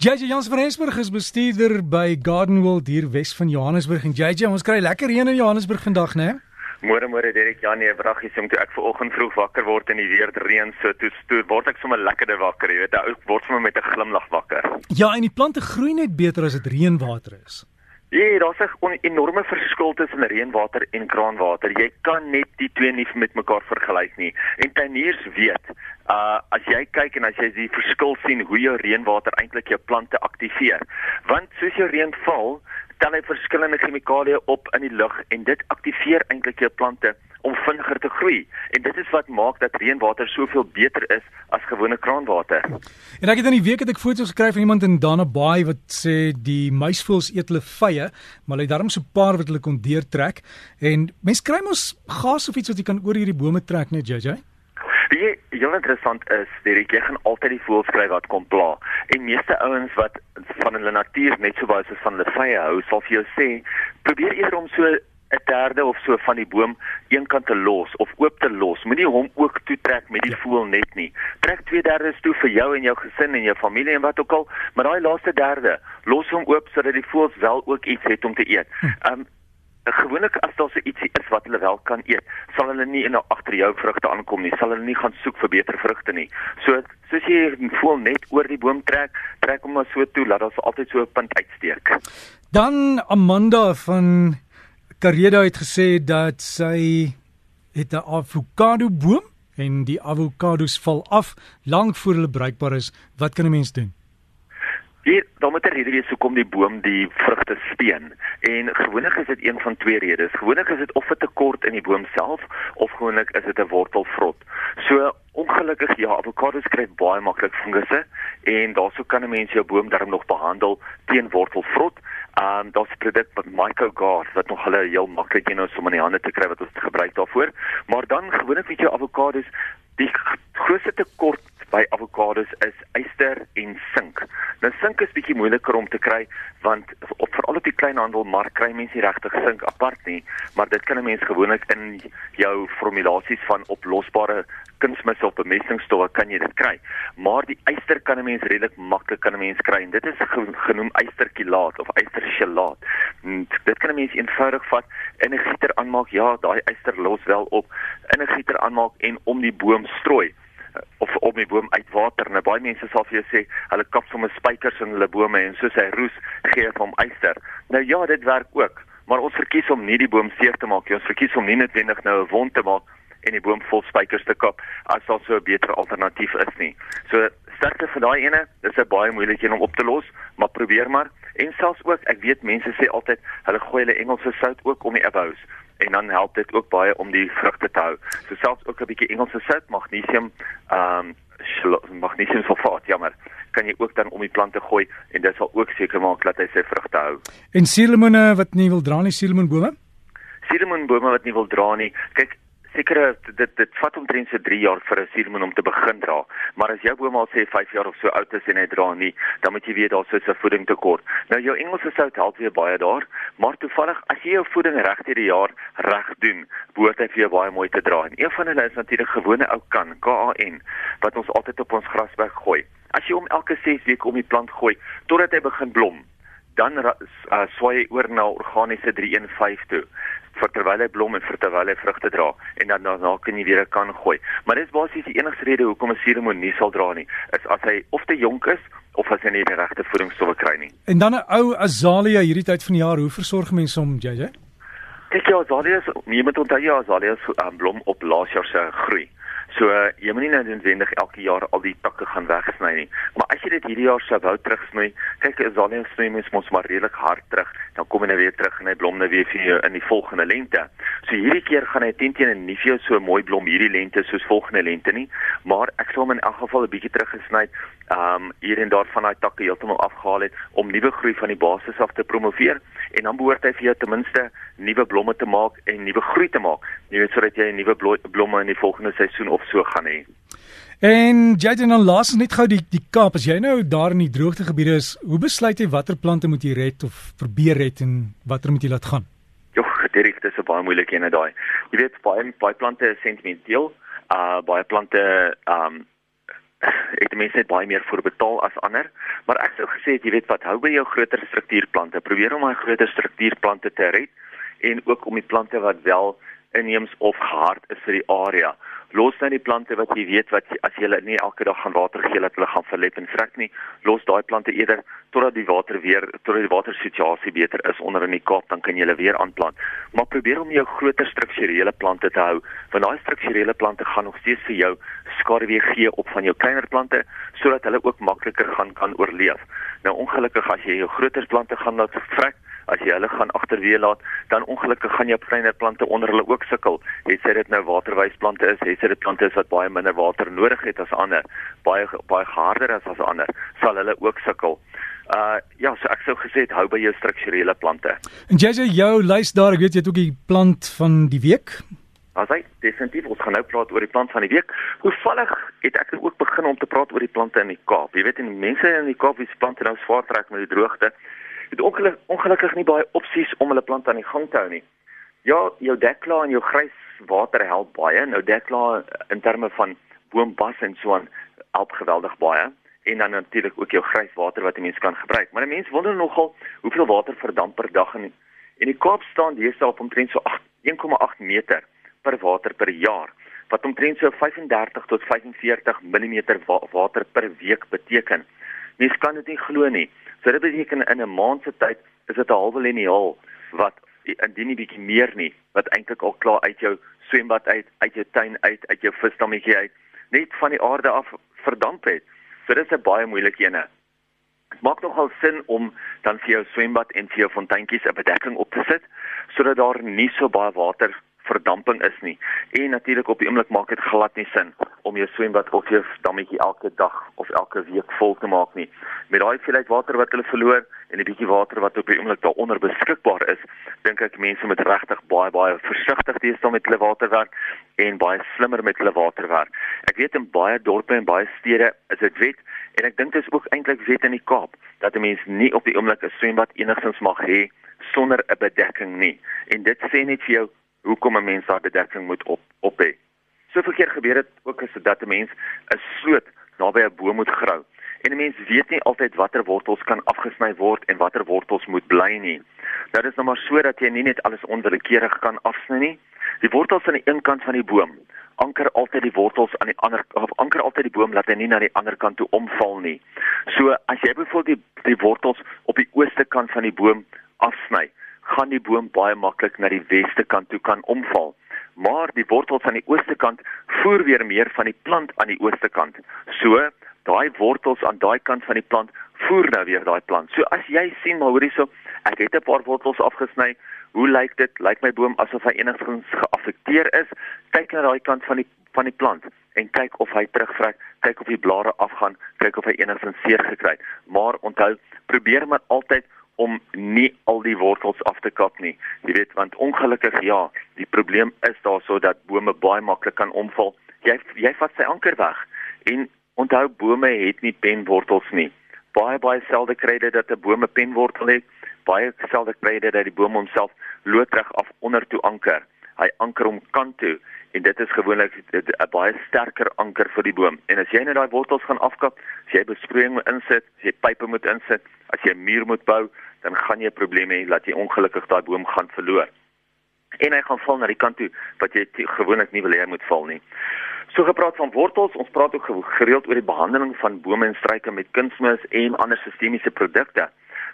JJ Jans van Rensburg is bestuurder by Garden World hier Wes van Johannesburg en JJ ons kry lekker reën in Johannesburg vandag, né? Môre môre Derek, ja nee, vraggie, so moet ek vanoggend vroeg wakker word en die weer reën so toe toe word ek sommer lekkerder wakker, jy weet, ek word sommer met 'n glimlag wakker. Ja, en die plante groei net beter as dit reënwater is. Ja, daar's 'n enorme verskil tussen reënwater en kraanwater. Jy kan net die twee nie met mekaar vergelyk nie. En tuiniers weet, uh as jy kyk en as jy die verskil sien hoe jou reënwater eintlik jou plante aktiveer. Want soos jou reën val, tel hy verskillende chemikalieë op in die lug en dit aktiveer eintlik jou plante om vinniger te groei. En dit is wat maak dat reënwater soveel beter is as gewone kraanwater. En ek het in die week het ek foto's gekry van iemand in Dana Bay wat sê die muisvoëls eet hulle vye, maar hulle het darm so 'n paar wat hulle kon deurtrek en mense kry mos gas of iets wat jy kan oor hierdie bome trek net JJ. Die heel interessant is, Derek, jy gaan altyd die voëls kry wat kom pla. En meeste ouens wat van hulle natuur net so baie soos van hulle vye hou, sal vir jou sê, probeer eerder om so 'n derde of so van die boom eenkant te los of oop te los. Moenie hom ook toe trek met die ja. voël net nie. Trek 2/3 toe vir jou en jou gesin en jou familie en wat ook al, maar daai laaste derde, los hom oop sodat die voëls wel ook iets het om te eet. Um gewoonlik as daar so ietsie is wat hulle wel kan eet, sal hulle nie in agter jou vrugte aankom nie. Sal hulle nie gaan soek vir beter vrugte nie. So soos jy voel net oor die boom trek, trek hom maar so toe dat daar altyd so 'n punt uitsteek. Dan Amanda van Kareda het gesê dat sy het 'n avokado boom en die avokados val af lank voor hulle bruikbaar is. Wat kan 'n mens doen? Hier, dan moet 'n rede wees hoekom die boom die vrugte speen. En gewoonlik is dit een van twee redes. Gewoonlik is dit of 'n tekort in die boom self of gewoonlik is dit 'n wortelvrot. So ongelukkig ja, avokados kry baie maklik fungusse en daarsou kan 'n mens jou boom darm nog behandel teen wortelvrot. Ehm um, daar's 'n produk wat Mycoguard wat nog hulle heel maklik jy nou sommer in die hande te kry wat ons gebruik daarvoor. Maar dan gewoonlik met jou avokados, die grootste tekort by avokados is yster en sink. Nou sink is bietjie moeiliker om te kry want op veral op die kleinhandelmark kry mense nie regtig sink apart nie, maar dit kan 'n mens gewoonlik in jou formulasies van oplosbare kunsmis of bemestingsstowwe kan jy dit kry. Maar die yster kan 'n mens redelik maklik kan 'n mens kry en dit is genoem ysterkilaat of ystergelaat. Dit kan 'n mens eenvoudig vat in 'n gieter aanmaak. Ja, daai yster los wel op in 'n gieter aanmaak en om die boom strooi of op die boom uitwater. Nou baie mense sal vir jou sê hulle kap sommer spykers in hulle bome en soos hy roes gee hy hom yster. Nou ja, dit werk ook. Maar ons verkies om nie die boom seer te maak nie. Ons verkies om nie noodwendig nou 'n wond te maak en die boom vol spykers te kap as daar so 'n beter alternatief is nie. So sterkte vir daai ene, dis 'n baie moeilike een om op te los, maar probeer maar. En selfs ook, ek weet mense sê altyd hulle gooi hulle Engelse sout ook om die abous en dan help dit ook baie om die vrugte te hou. So selfs ook 'n bietjie Engelse sout, magnesium, ehm um, magnesium sulfaat, jammer kan jy ook dan om die plante gooi en dit sal ook seker maak dat hy sy vrugte hou. En suurlemoene wat nie wil dra nie, suurlemoenbome? Suurlemoenbome wat nie wil dra nie. Kyk, sekere dit dit vat omtrent so 3 jaar vir 'n suurlemoen om te begin dra. Maar as jou boom al sê 5 jaar of so oud is en hy dra nie, dan moet jy weet daar's so 'n voeding tekort. Nou jou Engelse sout help weer baie daar, maar toevallig as jy jou voeding reg hierdie jaar reg doen, behoort hy vir jou baie mooi te dra. En een van hulle is natuurlik gewone ou kan, KAN, wat ons altyd op ons grasberg gooi. As jy hom elke 6 weke om die plant gooi totdat hy begin blom, dan uh, swaai hy oor na organiese 315 toe vir terwyl hy blom en vir terwyl hy vrugte dra en dan daarna kan jy weer kan gooi. Maar dis basies die enigste rede hoekom 'n suurlemoen nie sal dra nie, is as hy of te jonk is of as hy nie die regte voedingsstowwe kry nie. En dan 'n ou azalia hierdie tyd van die jaar, hoe versorg mense hom, JJ? Kyk jy azalias, jy moet onthou jy azalias um, blom op laas jaar se groei. So uh, jy moet nie net noodwendig elke jaar al die takke gaan wegsny nie. As jy dit hierdie jaar sou wou terugsny, kyk azalias sny mens mos maar redelik hard terug dan kom hy nou weer terug en hy blom nou weer vir jou in die volgende lente. So hierdie keer gaan hy teen teen nie vir jou so mooi blom hierdie lente soos volgende lente nie, maar ek sal hom in elk geval 'n bietjie teruggesny, ehm um, hier en daar van daai takke heeltemal afgehaal het om nuwe groei van die basis af te promoveer en dan behoort hy vir jou ten minste nuwe blomme te maak en nuwe groei te maak. Jy weet sodat jy nuwe blomme in die volgende seisoen of so gaan hê. En jy het dan laas net gou die die Kaap as jy nou daar in die droogtegebiede is, hoe besluit jy watter plante moet jy red of probeer red en watter moet jy laat gaan? Jo, Derek, dis 'n baie moeilike een daai. Jy weet baie baie plante is sentimenteel, uh baie plante um het mense net baie meer voor betaal as ander. Maar ek sou gesê jy weet wat, hou by jou groter struktuurplante. Probeer om daai groter struktuurplante te red en ook om die plante wat wel inheems of gehard is vir die area. Los net die plante wat jy weet wat as jy hulle nie elke dag gaan water gee dat hulle gaan verlep en vrek nie. Los daai plante eerder totdat die water weer totdat die watersituasie beter is onder in die Kaap dan kan jy hulle weer aanplant. Maar probeer om jou groter strukturele plante te hou want daai strukturele plante gaan nog steeds vir jou skaduwee gee op van jou kleiner plante sodat hulle ook makliker gaan kan oorleef. Nou ongelukkig as jy jou groter plante gaan laat vrek as jy hulle gaan agterweë laat, dan ongelukkig gaan jou kleiner plante onder hulle ook sukkel. Jy sê dit nou waterwysplante is, jy sê dit plante is wat baie minder water nodig het as ander, baie baie harder as as ander, sal hulle ook sukkel. Uh ja, so ek sou gesê hou by jou strukturele plante. En jy sê jou lys daar, ek weet jy het ook die plant van die week. Asai, definitief ons gaan nou praat oor die plant van die week. Hoevallig het ek ook begin om te praat oor die plante in die Kaap. Jy weet en die mense in die Kaap wie se plante nou swaar trek met die droogte het ongeluk, ongelukkig nie baie opsies om hulle plante aan die gang te hou nie. Ja, jou dekla en jou grys water help baie. Nou dekla in terme van boombas en so aan help geweldig baie en dan natuurlik ook jou grys water wat 'n mens kan gebruik. Maar 'n mens wonder nogal hoeveel water verdamp per dag in en die Kaap staan deesdae op omtrent so 1,8 meter per water per jaar wat omtrent so 35 tot 45 mm wa water per week beteken. Mens kan dit nie glo nie. So dit beteken in 'n maand se tyd is dit 'n halwe liniaal wat indien nie bietjie meer nie wat eintlik al klaar uit jou swembad uit, uit jou tuin uit, uit jou visdammetjie uit net van die aarde af verdamp het. So dit is 'n baie moeilike ene. Dit maak nogal sin om dan vir jou swembad en vir jou fonteintjies 'n bedekking op te sit sodat daar nie so baie water verdamping is nie. En natuurlik op die oomblik maak dit glad nie sin om jou swembad of jou dammetjie elke dag of elke week vol te maak nie. Met daai hoeveelheid water wat hulle verloor en 'n bietjie water wat op die oomblik daaronder beskikbaar is, dink ek mense moet regtig baie baie versigtig wees met hulle waterwerk en baie slimmer met hulle waterwerk. Ek weet in baie dorpe en baie stede is dit wet en ek dink dit is ook eintlik wet in die Kaap dat 'n mens nie op die oomblik 'n swembad enigstens mag hê sonder 'n bedekking nie. En dit sê net vir jou hoekom 'n mens daardie bedekking moet op op hê. Soveel keer gebeur dit ook as dat 'n mens 'n sloot naby 'n boom moet grou. En 'n mens weet nie altyd watter wortels kan afgesny word en watter wortels moet bly nie. Dit is nou maar so dat jy nie net alles onwillekeurig kan afsny nie. Die wortels aan die een kant van die boom anker altyd die wortels aan die ander of anker altyd die boom laat hy nie na die ander kant toe omval nie. So as jy byvoorbeeld die, die wortels op die ooste kant van die boom afsny, gaan die boom baie maklik na die weste kant toe kan omval. Maar die wortels aan die ooste kant voer weer meer van die plant aan die ooste kant. So, daai wortels aan daai kant van die plant voer nou weer daai plant. So as jy sien maar hoorie so, ek het 'n paar wortels afgesny. Hoe lyk dit? Lyk my boom asof hy enigstens geaffekteer is? Kyk na daai kant van die van die plant en kyk of hy terugvrek, kyk of die blare afgaan, kyk of hy enigstens seer gekry het. Maar onthou, probeer maar altyd om nie al die wortels af te kap nie. Jy weet want ongelukkig ja, die probleem is daarso dat bome baie maklik kan omval. Jy jy vat sy anker weg en onthou bome het nie penwortels nie. Baie baie selde kry jy dat 'n boom 'n penwortel het. Baie selde kry jy dat die boom homself loodreg af onder toe anker. Hy anker hom kant toe en dit is gewoonlik 'n baie sterker anker vir die boom. En as jy net daai wortels gaan afkap, as jy besproeiing moet insit, as jy pipe moet insit, as jy 'n muur moet bou, dan gaan jy probleme hê dat jy ongelukkig daai boom gaan verloor. En hy gaan val na die kant toe wat jy gewoonlik nie wil hê hy moet val nie. So gepraat van wortels, ons praat ook gereeld oor die behandeling van bome en struike met kunsmis en ander sistemiese produkte.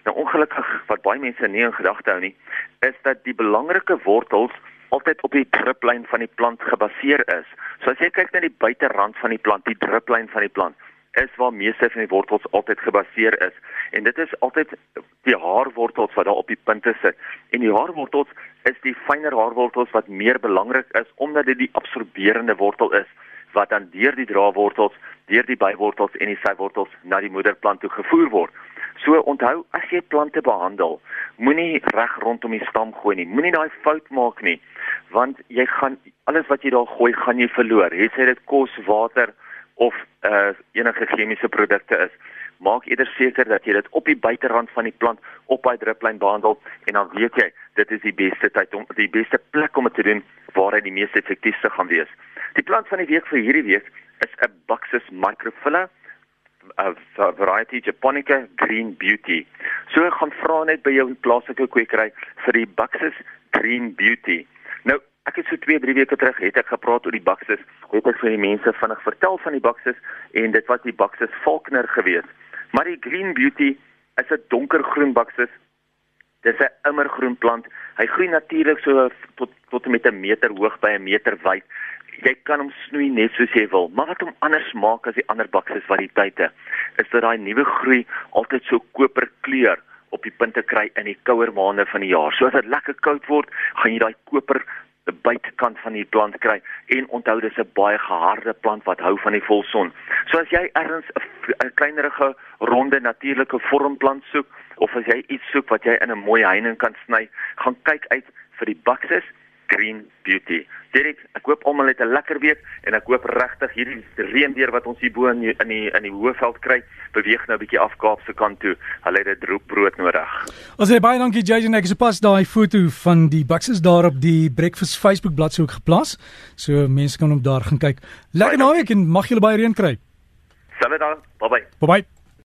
Nou ongelukkig wat baie mense nie in gedagte hou nie, is dat die belangrike wortels altyd op die druplyn van die plant gebaseer is. So as jy kyk na die buiterand van die plant, die druplyn van die plant, is waar meeste van die wortels altyd gebaseer is. En dit is altyd die haarwortels wat daar op die punte sit. En die haarwortels is die fynere haarwortels wat meer belangrik is omdat dit die absorberende wortel is wat dan deur die draadwortels, deur die bywortels en die sywortels na die moederplant toe gevoer word. So onthou, as jy plante behandel, moenie reg rondom die stam gooi nie. Moenie daai fout maak nie, want jy gaan alles wat jy daar gooi, gaan jy verloor. Jy sê dit kos, water, of uh enige chemiese produkte is. Maak eerder seker dat jy dit op die buiterand van die plant op daai druplyn behandel en dan weet jy dit is die beste tyd om die beste plek om dit te doen waar hy die mees effektief se gaan wees. Die plant van die week vir hierdie week is 'n Buxus microphylla of variety japonica green beauty. So gaan vra net by jou plaaslike kwekery vir die Buxus green beauty. Nou, ek het so 2, 3 weke terug het ek gepraat oor die Buxus. Het ek vir die mense vinnig vertel van die Buxus en dit was die Buxus Falkner geweest. Maar die green beauty is 'n donkergroen Buxus Dis 'n immergroen plant. Hy groei natuurlik so tot tot met 'n meter hoog by 'n meter wyd. Jy kan hom snoei net soos jy wil. Maar wat hom anders maak as die ander bakses variëteite, is dat daai nuwe groei altyd so koper kleur op die punte kry in die kouer maande van die jaar. So as dit lekker koud word, gaan jy daai koper buitekant van die plant kry en onthou dis 'n baie geharde plant wat hou van die volson. So as jy ergens 'n kleinerige ronde natuurlike vormplant soek of as jy iets soek wat jy in 'n mooi heining kan sny, gaan kyk uit vir die Buxus Green Beauty. Dirk, ek hoop almal het 'n lekker week en ek hoop regtig hierdie reënweer wat ons hier bo in die in die in die Hoëveld kry, beweeg nou 'n bietjie af Kaapse kant toe. Hulle het 'n droop brood nodig. Ons sê baie dankie Jason, ek het pas daai foto van die Buxus daar op die Breakfast Facebook bladsy ook geplaas. So mense kan hom daar gaan kyk. Lekker naweek en mag julle baie reën kry. Sal dit dan. Bye bye. Bye bye.